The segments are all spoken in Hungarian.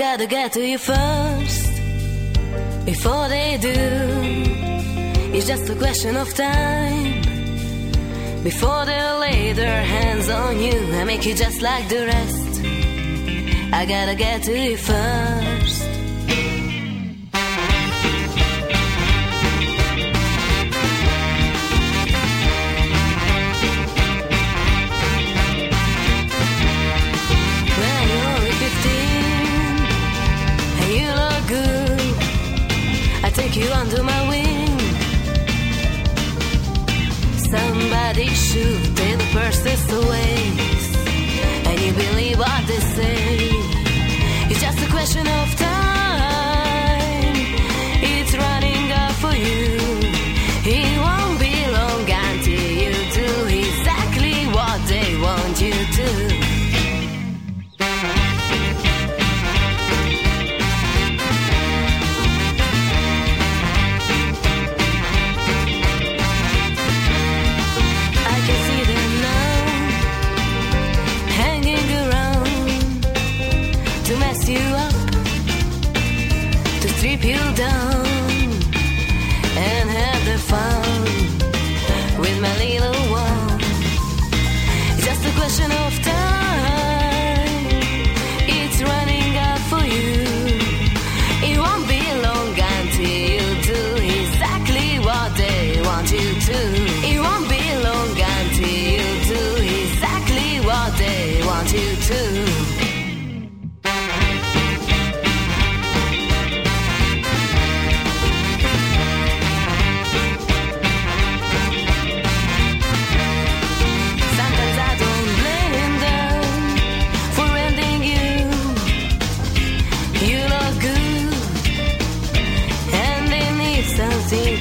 gotta get to you first before they do. It's just a question of time before they lay their hands on you and make you just like the rest. I gotta get to you first.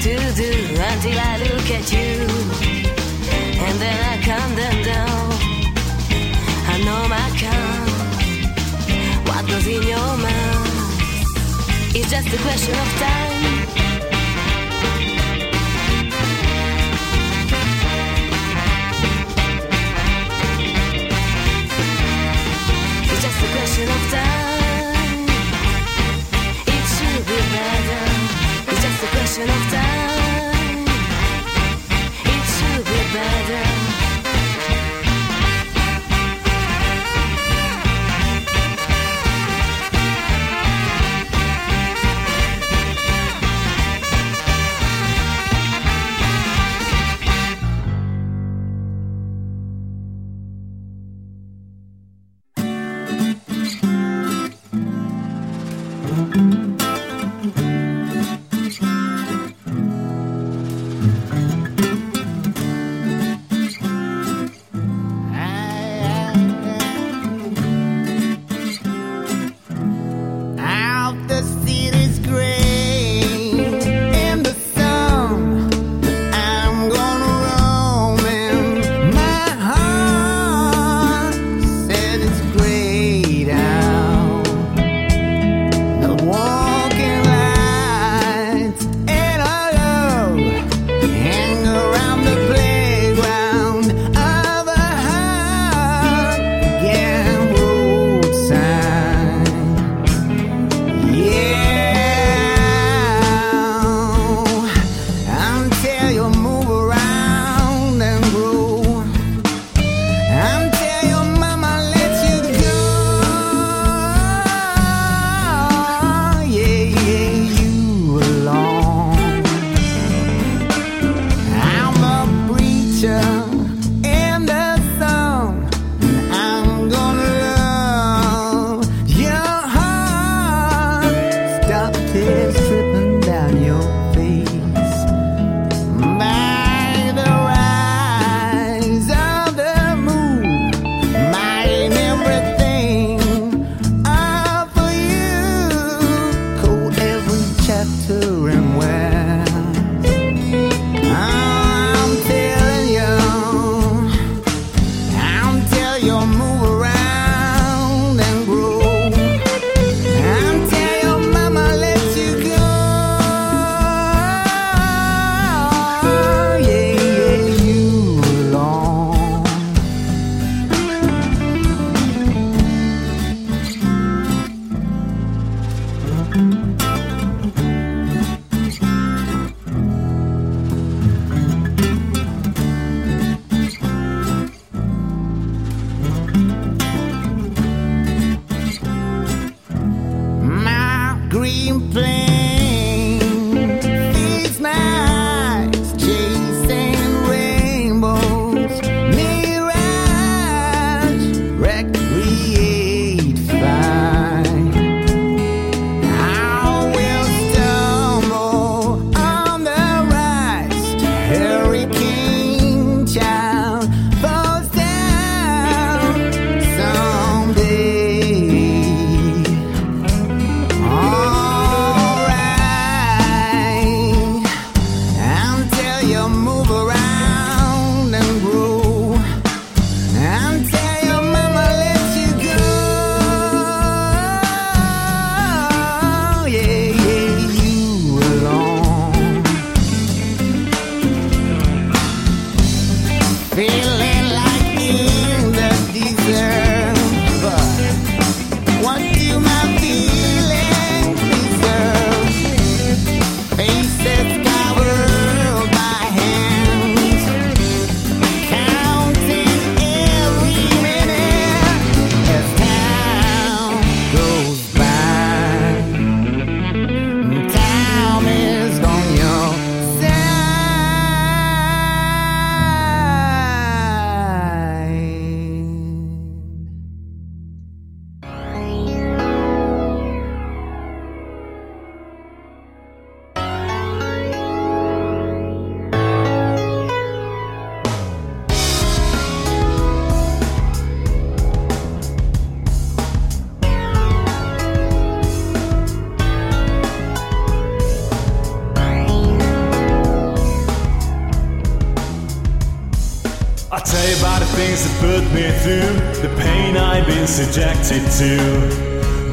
to do until I look at you. And then I calm them down. I know my calm. What goes in your mind? It's just a question of time.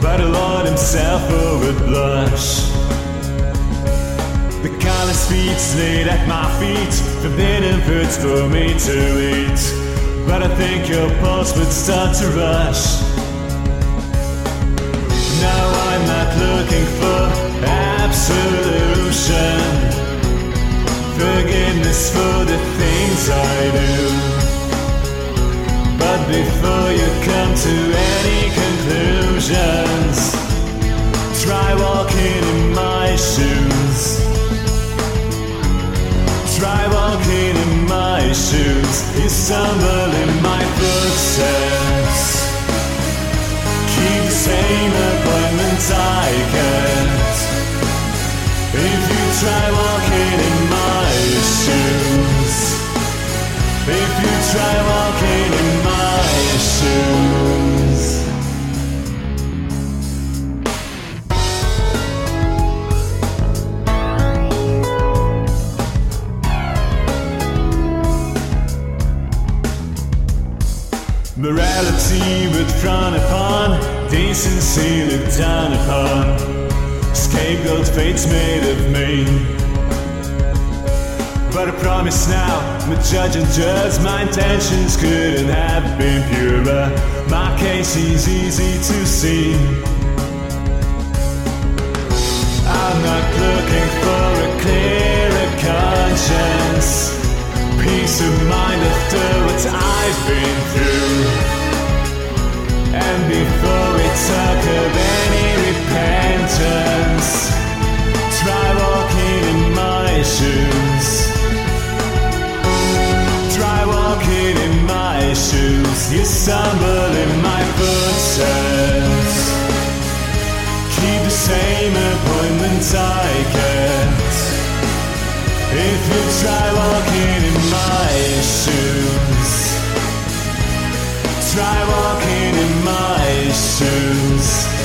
But the Lord himself would blush. The callous feet laid at my feet, forbidden foods for me to eat. But I think your pulse would start to rush. Now I'm not looking for absolution, forgiveness for the things I do. But before you come to any conclusions, try walking in my shoes. Try walking in my shoes. You stumble in my footsteps. Keep the same appointments I get. If you try walking in my shoes. If you try walking in my shoes. Morality would frown upon, decency looked down upon. Scapegoat fate's made of me. But I promise now, my judge and judge, my intentions couldn't have been purer. My case is easy to see. I'm not looking for a clearer conscience, peace of mind after what I've been through. Try walking in my shoes, try walking in my shoes.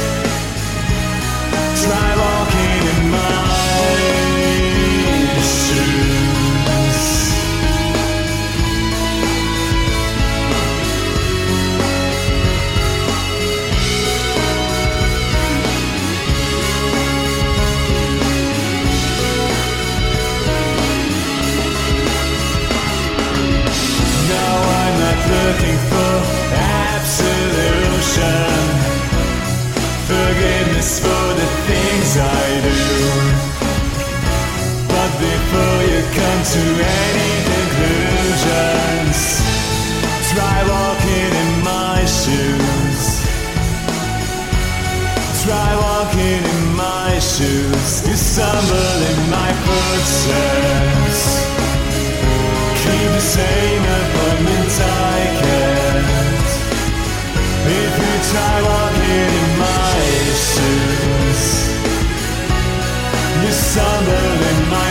Come to any conclusions, try walking in my shoes. Try walking in my shoes. You stumble in my footsteps. Keep the same appointments I get. If you try walking in my shoes, you stumble in my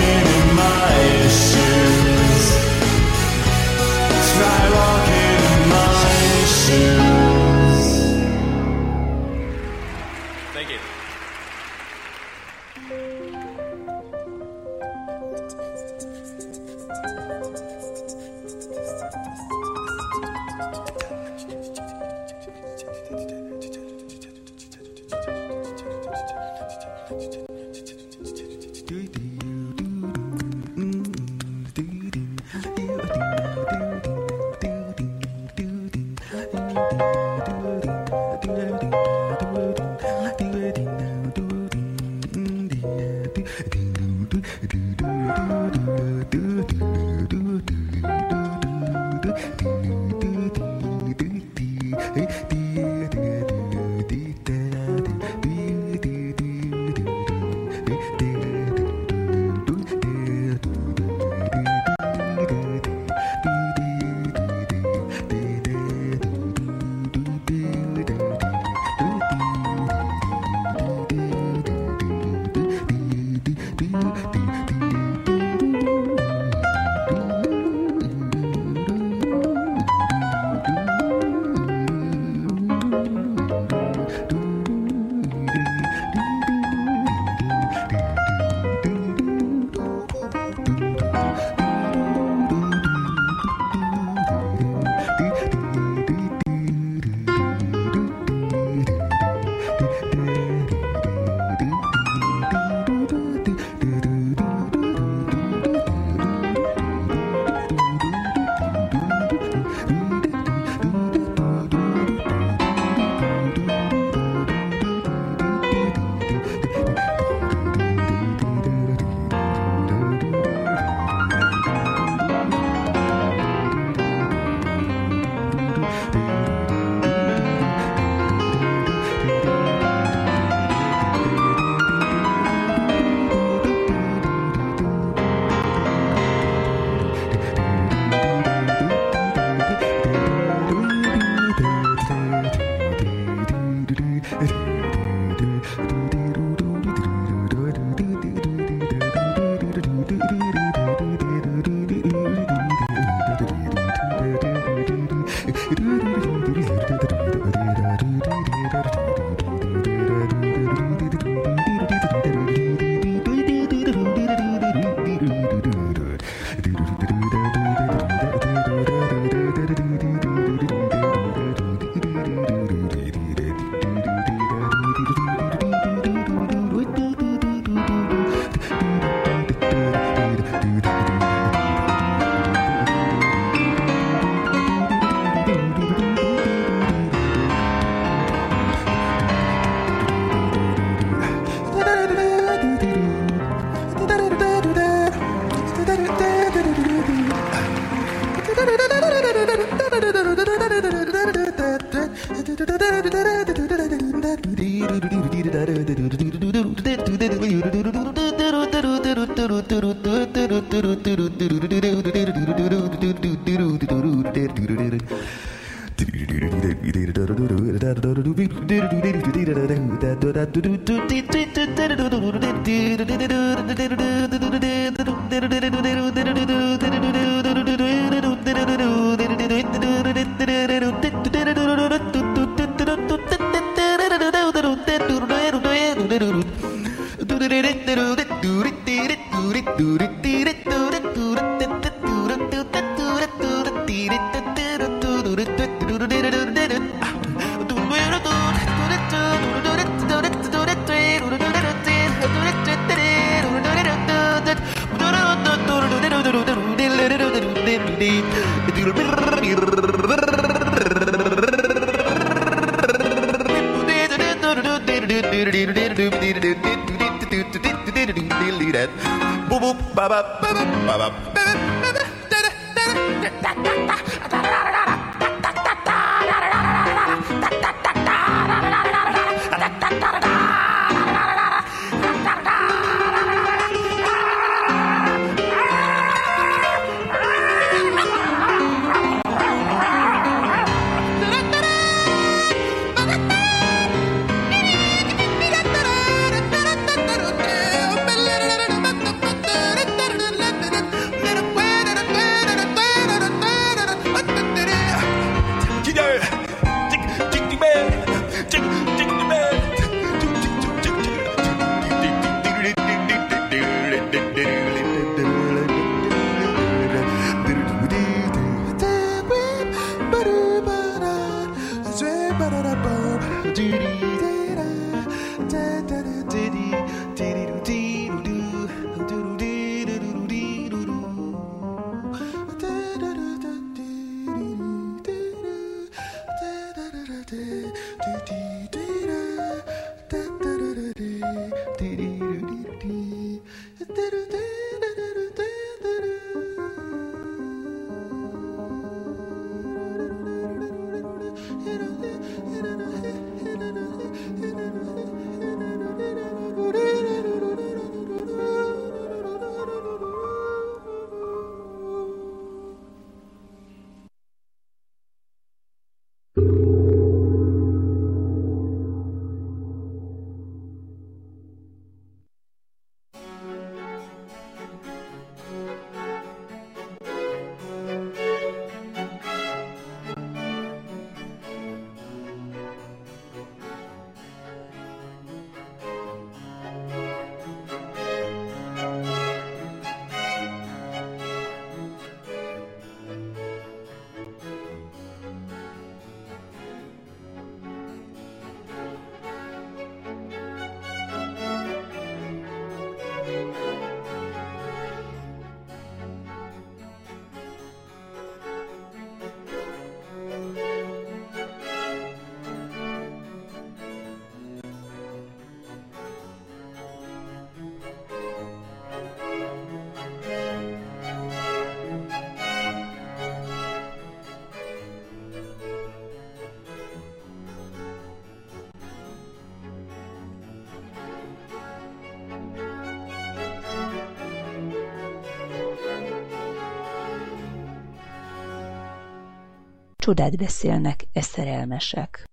Csodát beszélnek e szerelmesek.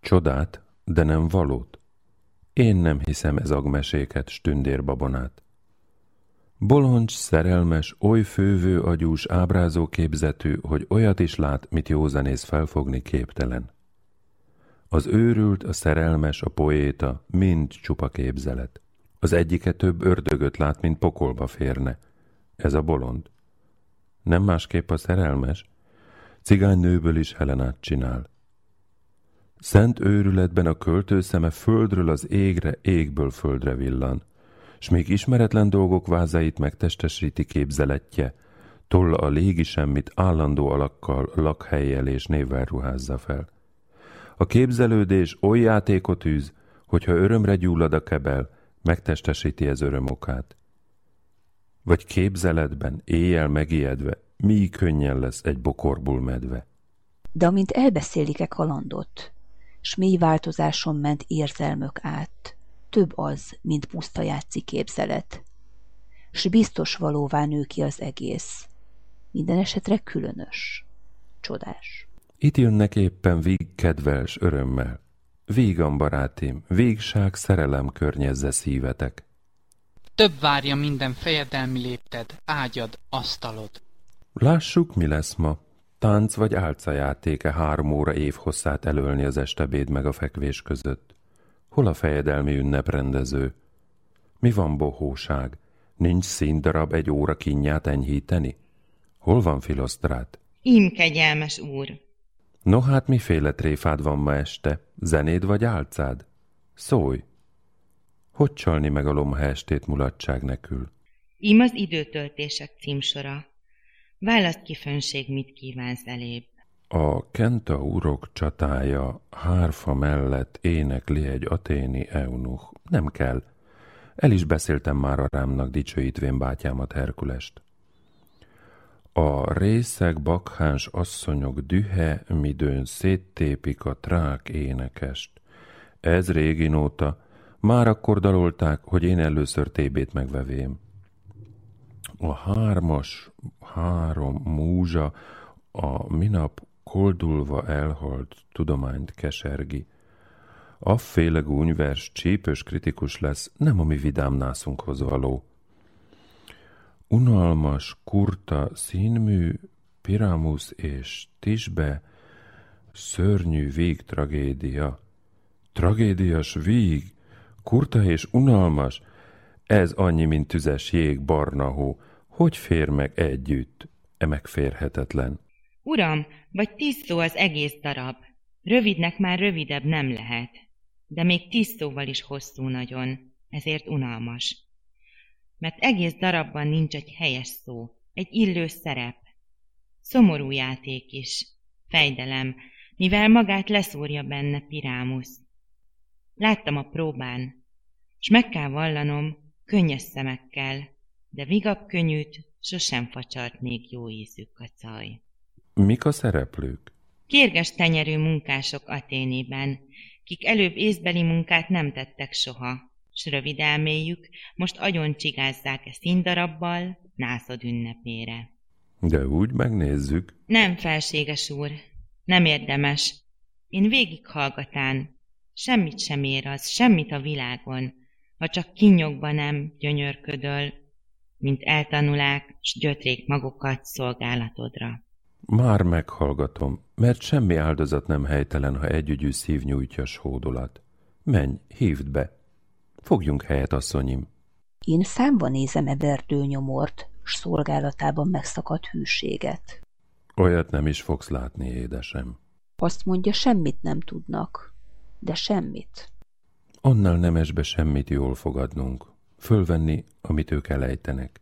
Csodát, de nem valót. Én nem hiszem ez agmeséket, stündérbabonát. Boloncs, szerelmes, oly fővő agyús, ábrázó képzetű, hogy olyat is lát, mit józanész felfogni képtelen. Az őrült, a szerelmes, a poéta mind csupa képzelet. Az egyike több ördögöt lát, mint pokolba férne. Ez a bolond. Nem másképp a szerelmes. Cigánynőből is Helenát csinál. Szent őrületben a költő szeme földről az égre, égből földre villan, s még ismeretlen dolgok vázait megtestesíti képzeletje, tolla a légi semmit állandó alakkal, lakhelyjel és névvel ruházza fel. A képzelődés oly játékot űz, hogyha örömre gyullad a kebel, megtestesíti ez örömokát. Vagy képzeletben, éjjel megijedve, mi könnyen lesz egy bokorból medve. De amint elbeszélik-e kalandot, s mély változáson ment érzelmök át, több az, mint puszta játszik képzelet. S biztos valóvá nő ki az egész. Minden esetre különös. Csodás. Itt jönnek éppen vég kedves örömmel. Vígan barátim, végság szerelem környezze szívetek. Több várja minden fejedelmi lépted, ágyad, asztalod. Lássuk, mi lesz ma. Tánc vagy álcajátéke három óra év hosszát elölni az estebéd meg a fekvés között. Hol a fejedelmi ünneprendező? Mi van bohóság? Nincs színdarab egy óra kinyát enyhíteni? Hol van filosztrát? Im kegyelmes úr! No hát miféle tréfád van ma este? Zenéd vagy álcád? Szólj! Hogy csalni meg a lomha estét mulatság nekül? Im az időtöltések címsora. Választ ki, főnség, mit kívánsz elébb. A kentaurok csatája hárfa mellett énekli egy aténi eunuch. Nem kell. El is beszéltem már a rámnak dicsőítvén bátyámat Herkulest. A részeg bakháns asszonyok dühe, midőn széttépik a trák énekest. Ez réginóta, már akkor dalolták, hogy én először tébét megvevém. A hármas, három múzsa, a minap koldulva elhalt tudományt kesergi. Afféle gúnyvers csípős kritikus lesz, nem a mi vidám nászunkhoz való. Unalmas, kurta, színmű, piramus és tisbe, szörnyű vég tragédia. Tragédias víg, kurta és unalmas, ez annyi, mint tüzes jég, barna hó. Hogy fér meg együtt? E megférhetetlen. Uram, vagy tíz szó az egész darab. Rövidnek már rövidebb nem lehet. De még tíz szóval is hosszú nagyon, ezért unalmas. Mert egész darabban nincs egy helyes szó, egy illő szerep. Szomorú játék is, fejdelem, mivel magát leszúrja benne Pirámusz. Láttam a próbán, s meg kell vallanom, könnyes szemekkel, de vigap könnyűt sosem facsart még jó ízű kacaj. Mik a szereplők? Kérges tenyerű munkások Aténében, kik előbb észbeli munkát nem tettek soha, s rövid elméjük most agyon csigázzák-e színdarabbal nászod ünnepére. De úgy megnézzük. Nem, felséges úr, nem érdemes. Én végighallgatán, semmit sem ér az, semmit a világon, ha csak kinyogva nem gyönyörködöl, mint eltanulák, s gyötrék magukat szolgálatodra. Már meghallgatom, mert semmi áldozat nem helytelen, ha együgyű szív nyújtja hódolat. Menj, hívd be. Fogjunk helyet, asszonyim. Én számba nézem e verdőnyomort, s szolgálatában megszakadt hűséget. Olyat nem is fogsz látni, édesem. Azt mondja, semmit nem tudnak. De semmit. Annál nemesbe semmit jól fogadnunk. Fölvenni, amit ők elejtenek.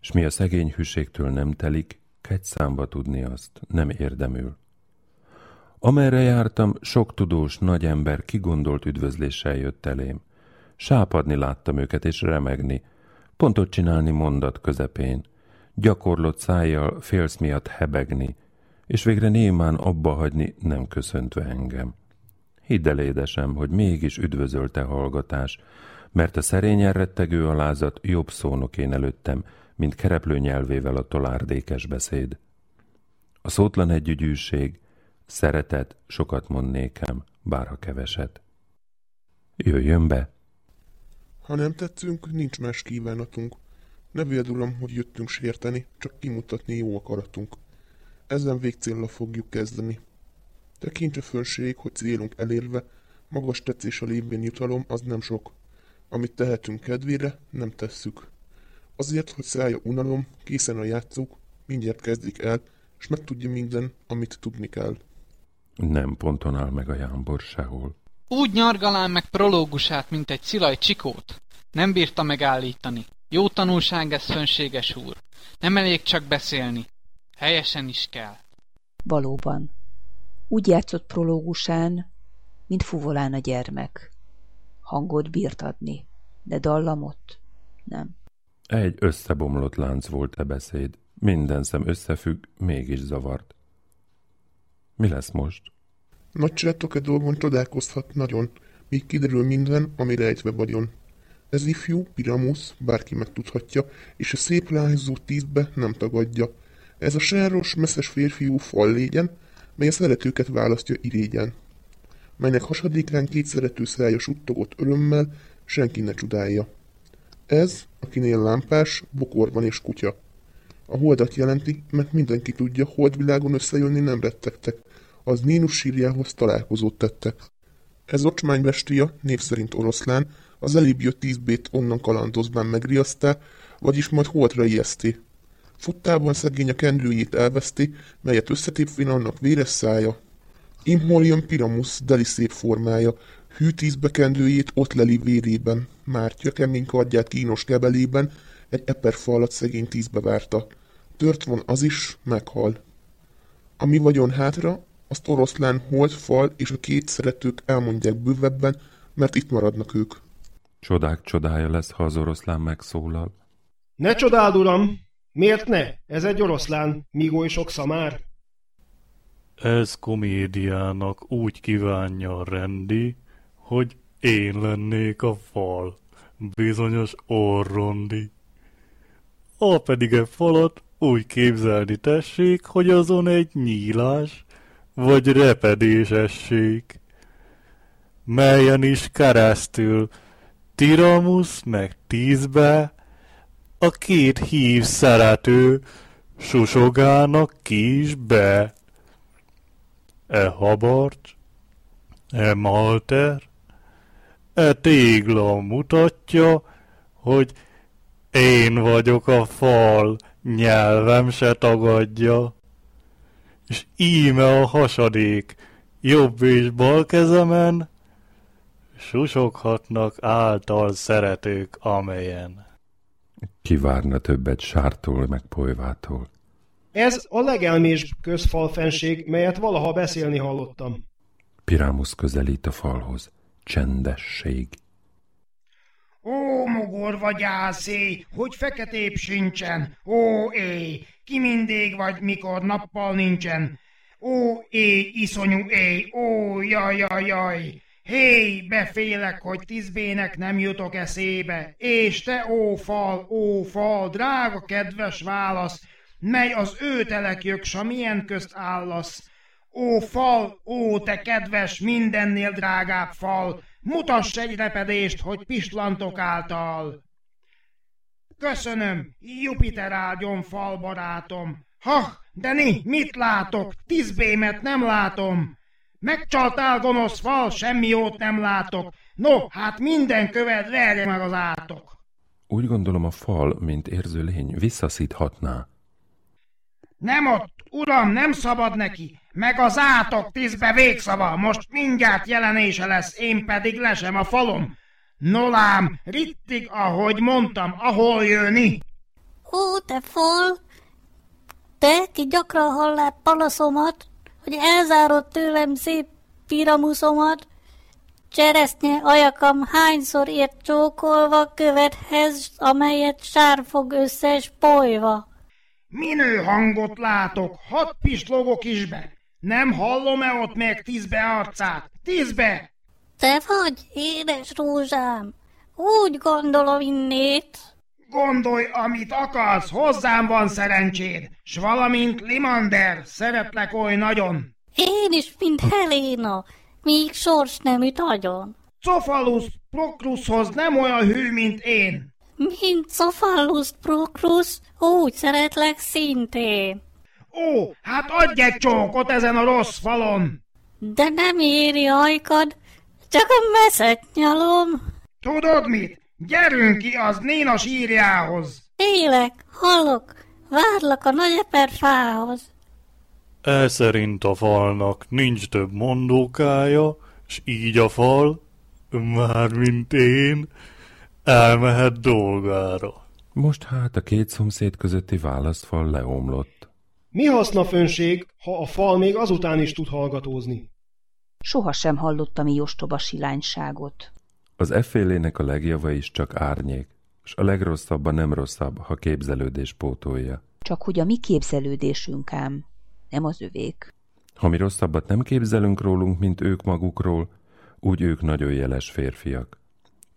S mi a szegény hűségtől nem telik, kegy számba tudni azt, nem érdemül. Amerre jártam, sok tudós nagy ember kigondolt üdvözléssel jött elém. Sápadni láttam őket és remegni, pontot csinálni mondat közepén, gyakorlott szájjal félsz miatt hebegni, és végre némán abba hagyni, nem köszöntve engem. Hidd el, édesem, hogy mégis üdvözölte hallgatás, mert a szerényen rettegő alázat jobb szónok én előttem, mint kereplő nyelvével a tolárdékes beszéd. A szótlan együgyűség, szeretet, sokat mond nékem, bárha keveset. Jöjjön be! Ha nem tetszünk, nincs más kívánatunk. Ne véldulom, hogy jöttünk sérteni, csak kimutatni jó akaratunk. Ezen végcélra fogjuk kezdeni. Tekints a fölség, hogy célunk elérve, magas tetszés a lévén jutalom, az nem sok. Amit tehetünk kedvére, nem tesszük. Azért, hogy szállja unalom, készen a játszók, mindjárt kezdik el, és megtudja minden, amit tudni kell. Nem ponton áll meg a jámbor sehol. Úgy nyargalál meg prológusát, mint egy szilaj csikót. Nem bírta megállítani. Jó tanulság ez, fönséges úr. Nem elég csak beszélni. Helyesen is kell. Valóban. Úgy játszott prológusán, mint fuvolán a gyermek. Hangot bírt adni, de dallamot nem. Egy összebomlott lánc volt e beszéd. Minden szem összefügg, mégis zavart. Mi lesz most? Nagy csátok-e dolgon csodálkozhat nagyon, míg kiderül minden, ami rejtve vagyon. Ez ifjú, Piramus, bárki megtudhatja, és a szép lányzó tízbe nem tagadja. Ez a sáros, messzes férfiú fal légyen, mely a szeretőket választja irégyen. Melynek hasadékán két szerető szája suttogott örömmel, senki ne csodálja. Ez, akinél lámpás, bokorban és kutya. A holdat jelenti, mert mindenki tudja, holdvilágon összejönni nem rettegtek, az Nínus sírjához találkozót tettek. Ez ocsmány bestia, név szerint oroszlán, az elébb jött tízbét onnan kalandozván megriasztá, vagyis majd holdra ijeszti. Futtában szegény a kendőjét elveszti, melyet összetépvén annak véres szája. Imhol jön Piramus, deli szép formája, hű tízbe kendőjét ott leli vérében, mártja kemény kardját kínos kebelében, egy eperfalat szegény tízbe várta. Tört van az is, meghal. A mi vagyon hátra, azt oroszlán holt, fal és a két szeretők elmondják bővebben, mert itt maradnak ők. Csodák csodája lesz, ha az oroszlán megszólal. Ne csodáld, uram! Miért ne? Ez egy oroszlán, míg oly sok szamár. Ez komédiának úgy kívánja rendi, hogy én lennék a fal, bizonyos orrondi. A pedig e falat úgy képzelni tessék, hogy azon egy nyílás vagy repedés essék, melyen is keresztül Tiramus meg tízbe a két hív szerető susogának kis be. E habarcs, e malter, e tégla mutatja, hogy én vagyok a fal, nyelvem se tagadja. És íme a hasadék, jobb és bal kezemen, susoghatnak által szeretők amelyen. Ki várna többet sártól meg polyvától? Ez a legelmés közfalfenség, melyet valaha beszélni hallottam. Pirámus közelít a falhoz. Csendesség. Ó, mogorva gyászé, hogy feketébb sincsen, ó, é, ki mindig vagy, mikor nappal nincsen. Ó, é, iszonyú é, ó, jaj, jaj, jaj. Hé, befélek, hogy tízbének nem jutok eszébe, és te, ó fal, ó fal, drága kedves válasz, mely az ő telekjök, s milyen közt állasz. Ó fal, ó te kedves, mindennél drágább fal, mutass egy repedést, hogy pislantok által. Köszönöm, Jupiter áldjon fal barátom. Ha, de ni, mit látok? Tízbémet nem látom. Megcsaltál, gonosz fal, semmi jót nem látok. No, hát minden követ verje meg az átok. Úgy gondolom a fal, mint érző lény, visszaszíthatná. Nem ott, uram, nem szabad neki. Meg az átok tízbe végszava, most mindjárt jelenése lesz, én pedig lesem a falom. Nolám, rittig, ahogy mondtam, ahol jönni. Ó, te fal, te, ki gyakran hallál palaszomat, hogy elzárod tőlem szép piramuszomat, cseresznye ajakam hányszor ért csókolva követhez, amelyet sár fog összes polyva. Minő hangot látok, hat pislogok is be. Nem hallom-e ott meg tízbe arcát? Tízbe! Te vagy, édes rózsám, úgy gondolom innét. Gondolj, amit akarsz, hozzám van szerencséd, s valamint Limander, szeretlek oly nagyon. Én is, mint Helena, míg sors nem üt agyon. Cofalus Proclushoz nem olyan hű, mint én. Mint Cofallus Proclus, úgy szeretlek szintén. Ó, hát adj egy csókot ezen a rossz falon. De nem éri ajkad, csak a meszet nyalom. Tudod mit? Gyerünk ki az Néna sírjához. Élek, hallok, várlak a nagyeper fához. E szerint a falnak nincs több mondókája, s így a fal, mármint én, elmehet dolgára. Most hát a két szomszéd közötti választfal leomlott. Mi haszna főnség, ha a fal még azután is tud hallgatózni? Soha sem hallottam így ostoba silányságot. Az effélének a legjava is csak árnyék, s a legrosszabb a nem rosszabb, ha képzelődés pótolja. Csak hogy a mi képzelődésünk ám, nem az övék. Ha mi rosszabbat nem képzelünk rólunk, mint ők magukról, úgy ők nagyon jeles férfiak.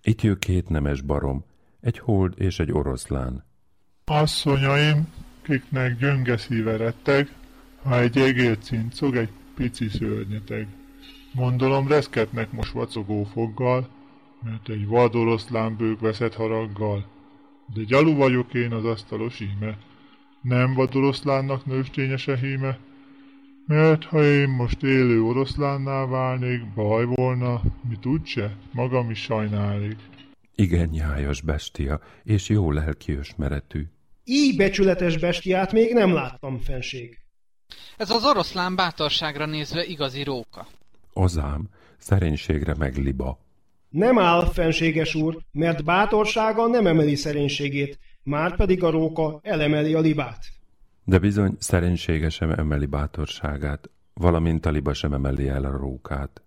Itt jön két nemes barom, egy hold és egy oroszlán. Asszonyaim, kiknek gyönge szíve retteg, ha egy egér cincog, egy pici szörnyeteg. Gondolom reszketnek most vacogó foggal, mert egy vad oroszlán bők veszett haraggal. De gyalu vagyok én az asztalos íme, nem vad oroszlánnak nőstényese híme, mert ha én most élő oroszlánnál válnék, baj volna, mit úgyse, magam is sajnálnék. Igen nyájas bestia, és jó lelki ösmeretű. Így becsületes bestiát még nem láttam, fenség. Ez az oroszlán bátorságra nézve igazi róka. Azám, szerénységre meg liba. Nem áll, fenséges úr, mert bátorsága nem emeli szerénységét, már pedig a róka elemeli a libát. De bizony szerénysége sem emeli bátorságát, valamint a liba sem emeli el a rókát.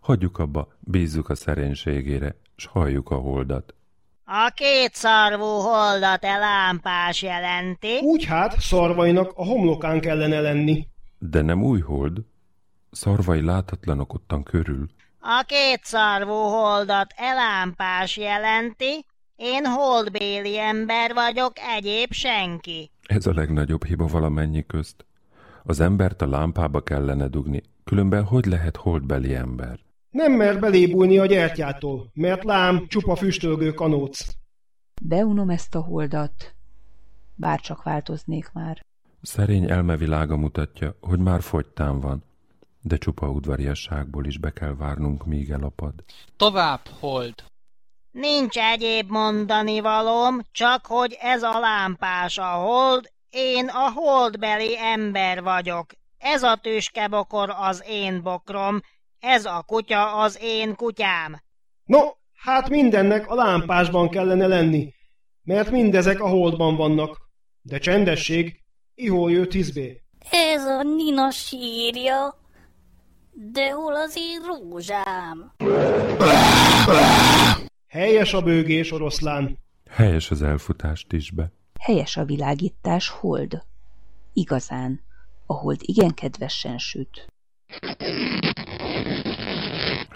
Hagyjuk abba, bízzuk a szerénységére, s halljuk a holdat. A kétszarvú holdat e lámpás jelenti. Úgy hát, szarvainak a homlokán kellene lenni. De nem új hold. Szarvai látatlanok ottan körül. A kétszarvú holdat e lámpás jelenti. Én holdbéli ember vagyok, egyéb senki. Ez a legnagyobb hiba valamennyi közt. Az embert a lámpába kellene dugni, különben hogy lehet holdbeli ember? Nem mer belébújni a gyertyától, mert lám csupa füstölgő kanóc. Beunom ezt a holdat, bárcsak változnék már. Szerény elmevilága mutatja, hogy már fogytán van, de csupa udvariasságból is be kell várnunk, míg elapad. Tovább, hold! Nincs egyéb mondani valóm, csak hogy ez a lámpás a hold, én a holdbeli ember vagyok. Ez a tüskebokor az én bokrom, ez a kutya az én kutyám. No, hát mindennek a lámpásban kellene lenni, mert mindezek a holdban vannak. De csendesség, ihol jő tízbé. Ez a Nina sírja. De hol az én rózsám? Helyes a bőgés, oroszlán. Helyes az elfutás tisbe. Helyes a világítás, hold. Igazán, a hold igen kedvesen süt.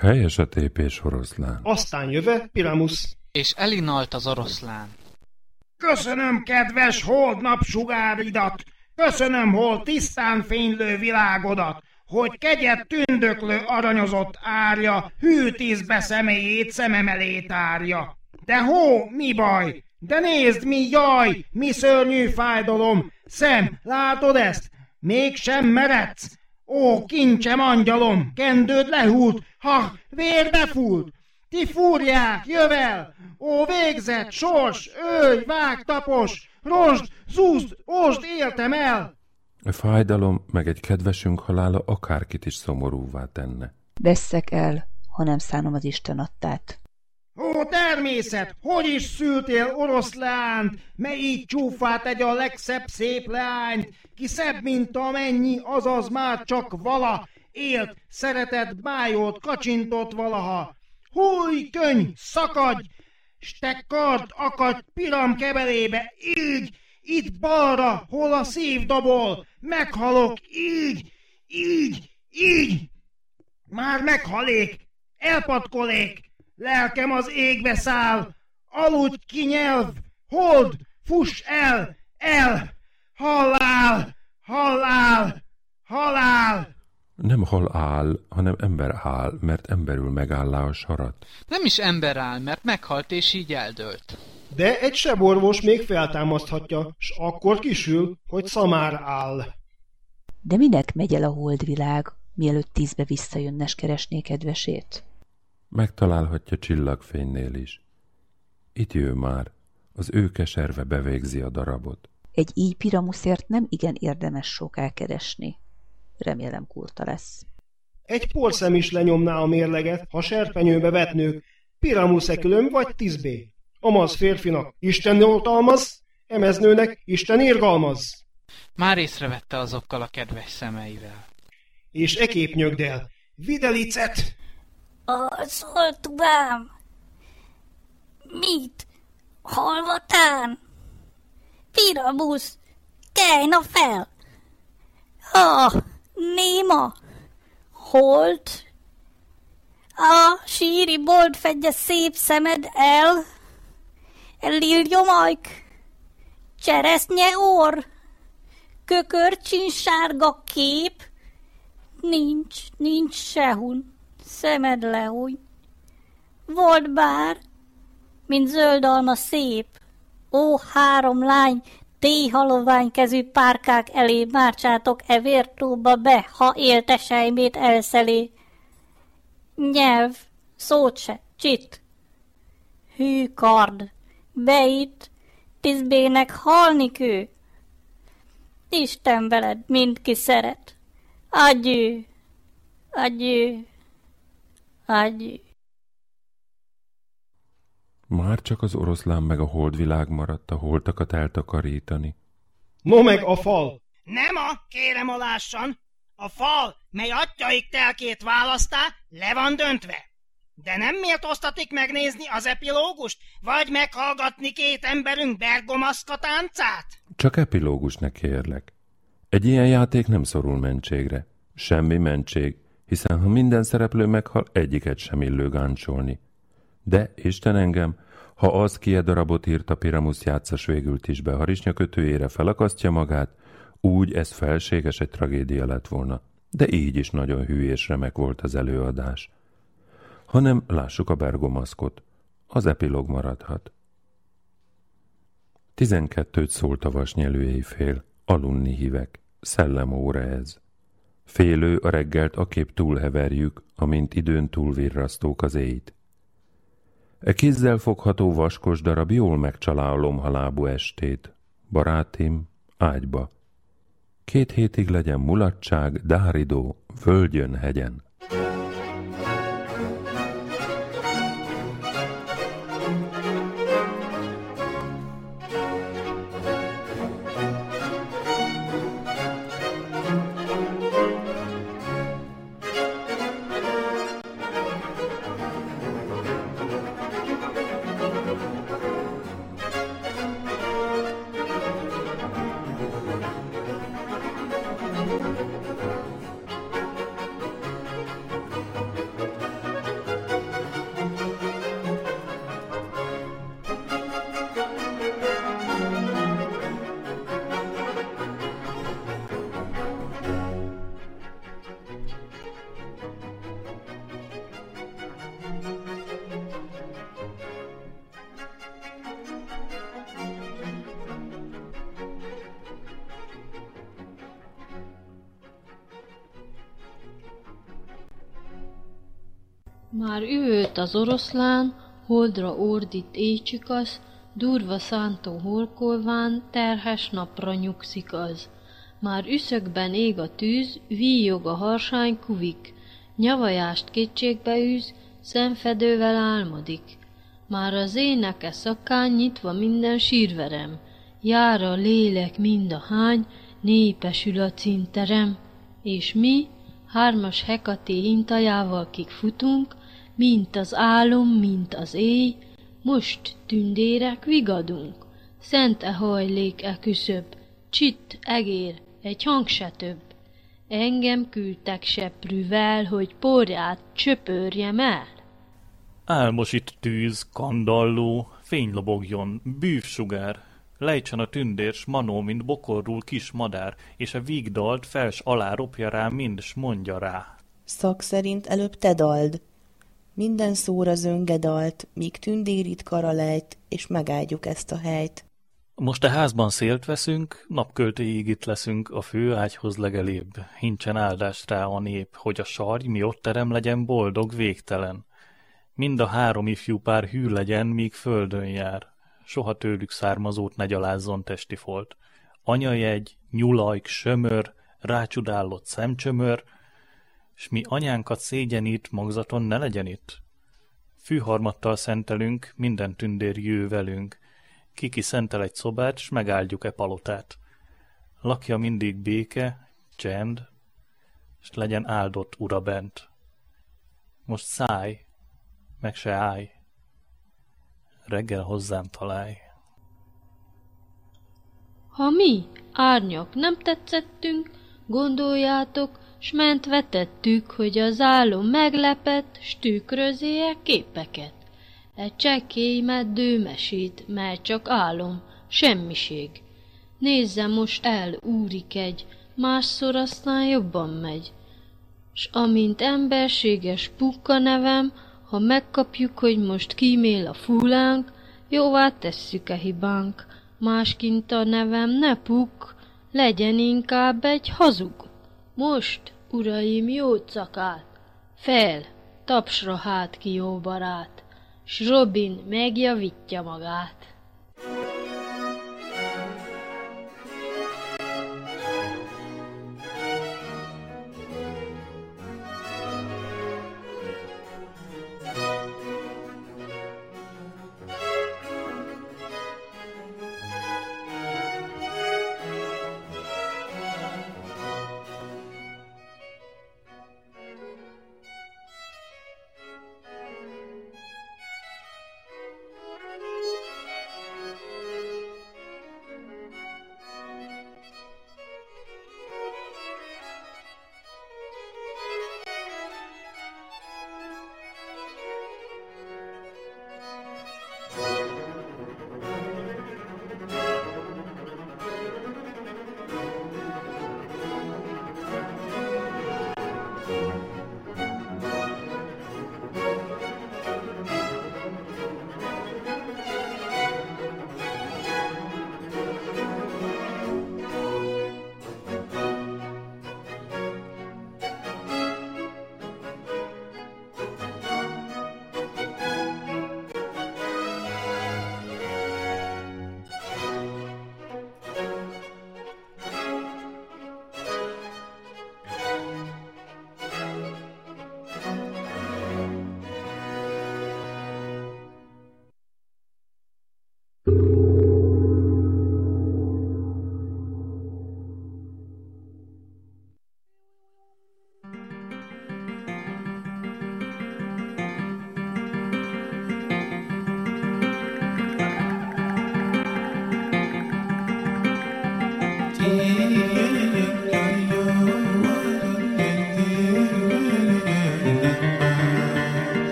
Helyes a tépés oroszlán. Aztán jöve Piramus. És elinalt az oroszlán. Köszönöm, kedves hold napsugáridat! Köszönöm, hol tisztán fénylő világodat! Hogy kegyet tündöklő aranyozott árja, hű tízbe személyét szemem elé tárja. De hó, mi baj? De nézd, mi jaj, mi szörnyű fájdalom! Szem, látod ezt? Mégsem meredsz? Ó, kincsem angyalom, kendőd lehúlt, ha, vérbe fúlt! Ti fúrják, jövel! Ó, végzett, sors, őj, vág, tapos, rosd, zúzd, ósd, éltem el! A fájdalom meg egy kedvesünk halála akárkit is szomorúvá tenne. Vesszek el, ha nem szánom az Isten adtát. Ó, természet, hogy is szültél oroszlánt, mely így csúfát egy a legszebb szép leányt, ki szebb, mint amennyi, azaz már csak vala, élt, szeretett, bájolt, kacsintott valaha. Húj, könyv, szakadj, s te kard akadj piram kebelébe, így, itt balra, hol a szív dobol, meghalok, így, így, így. Már meghalék, elpatkolék, lelkem az égbe száll, aludj ki nyelv, Hold! Fuss el! El! Halál! Halál! Halál! Nem hal áll, hanem ember áll, mert emberül megállá a sarat. Nem is ember áll, mert meghalt és így eldőlt. De egy seborvos még feltámaszthatja, s akkor kisül, hogy szamár áll. De minek megy el a holdvilág, mielőtt tízbe visszajönne s keresné kedvesét? Megtalálhatja csillagfénynél is. Itt jő már, az ő keserve bevégzi a darabot. Egy így piramuszért nem igen érdemes sok elkeresni. Remélem kurta lesz. Egy porszem is lenyomná a mérleget, ha serpenyőbe vetnők, piramuszekülön vagy tízbé. Amaz férfinak Isten oltalmaz, emeznőnek Isten irgalmaz. Már észrevette azokkal a kedves szemeivel. És ekép nyögdel, videlicet! Az holtubám! Mit? Halvatán? Piramusz! Kelj fel! Ah, néma! Holt? A síri bolt fedje szép szemed el! Liljomajk! Cseresznye! Kökörcsin sárga kép! Nincs, nincs sehun, szemed lehúny. Volt bár, mint zöld alma szép, ó három lány, téhalovány kezű párkák elé márcsátok e vértóba be, ha élte sejmét elszelé. Nyelv, szót se, csit. Hű kard, beit, tizbének halni kő. Isten veled, mindki szeret. Adjő, adjő, adjő. Már csak az oroszlán meg a holdvilág maradt a holtakat eltakarítani. No meg a fal! Nem a, kérem alássan. A fal, mely atyaik telkét választá, le van döntve. De nem méltóztatik megnézni az epilógust, vagy meghallgatni két emberünk bergomaszka táncát? Csak epilógus ne kérlek. Egy ilyen játék nem szorul mentségre. Semmi mentség, hiszen ha minden szereplő meghal, egyiket sem illő gáncsolni. De, Isten engem, ha az ki darabot írt a Piramusz játszas végült is be, harisnya kötőjére felakasztja magát, úgy ez felséges egy tragédia lett volna. De így is nagyon hű és remek volt az előadás. Hanem lássuk a bergomaszkot. Az epilóg maradhat. Tizenkettőt szólt a vasnyelő éjfél, alunni hívek, szellemóra ez. Félő a reggelt a kép túlheverjük, amint időn túlvirrasztók az éjt. E kézzel fogható vaskos darab jól megcsalá a lomhalábú estét. Barátim, ágyba. Két hétig legyen mulatság, dáridó, völgyön, hegyen. Már üvölt az oroszlán, holdra ordít éjcsikasz, durva szántó holkolván, terhes napra nyugszik az. Már üszökben ég a tűz, víjog a harsány kuvik, nyavajást kétségbe űz, szemfedővel álmodik. Már az éneke szakán nyitva minden sírverem, jár a lélek mind a hány, népesül a cinterem, és mi, hármas hekaté hintajával kik futunk, mint az álom, mint az éj, most tündérek vigadunk. Szent e hajlék e küszöb, csitt egér, egy hang se több. Engem küldtek seprűvel, hogy porját csöpörjem el. Álmos itt tűz, kandalló, Fény lobogjon, bűvsugár, lejtsen a tündér, s manó, mint bokorul kis madár, és a vígdalt fels alá ropja rá mind, s mondja rá. Szak szerint előbb te dald. Minden szóra zönge dalt, míg tündérit karalejt, és megáldjuk ezt a helyt. Most a házban szélt veszünk, napköltéig itt leszünk, a fő ágyhoz legelébb. Hincsen áldást rá a nép, hogy a sarj mi ott terem legyen boldog, végtelen. Mind a három ifjú pár hű legyen, míg földön jár. Soha tőlük származót ne gyalázzon testi folt. Anyajegy, nyulajk, sömör, rácsudálott szemcsömör, s mi anyánkat szégyenít, magzaton ne legyen itt. Fűharmattal szentelünk, minden tündér jő velünk, Kiki szentel egy szobát, s megáldjuk e palotát. Lakja mindig béke, csend, s legyen áldott ura bent. Most száj, meg se állj, reggel hozzám találj. Ha mi, árnyak, nem tetszettünk, gondoljátok, s ment vetettük, hogy az álom meglepett, s tükrözéje képeket. Egy csekély meddő mesét, mert csak álom, semmiség. Nézze most el, úrik egy, másszor aztán jobban megy. S amint emberséges pukka nevem, ha megkapjuk, hogy most kímél a fúlánk, jóvá tesszük a hibánk, másként a nevem ne puk, legyen inkább egy hazug. Most, uraim, jó cakát, fel, tapsra hát ki jó barát, s Robin megjavítja magát.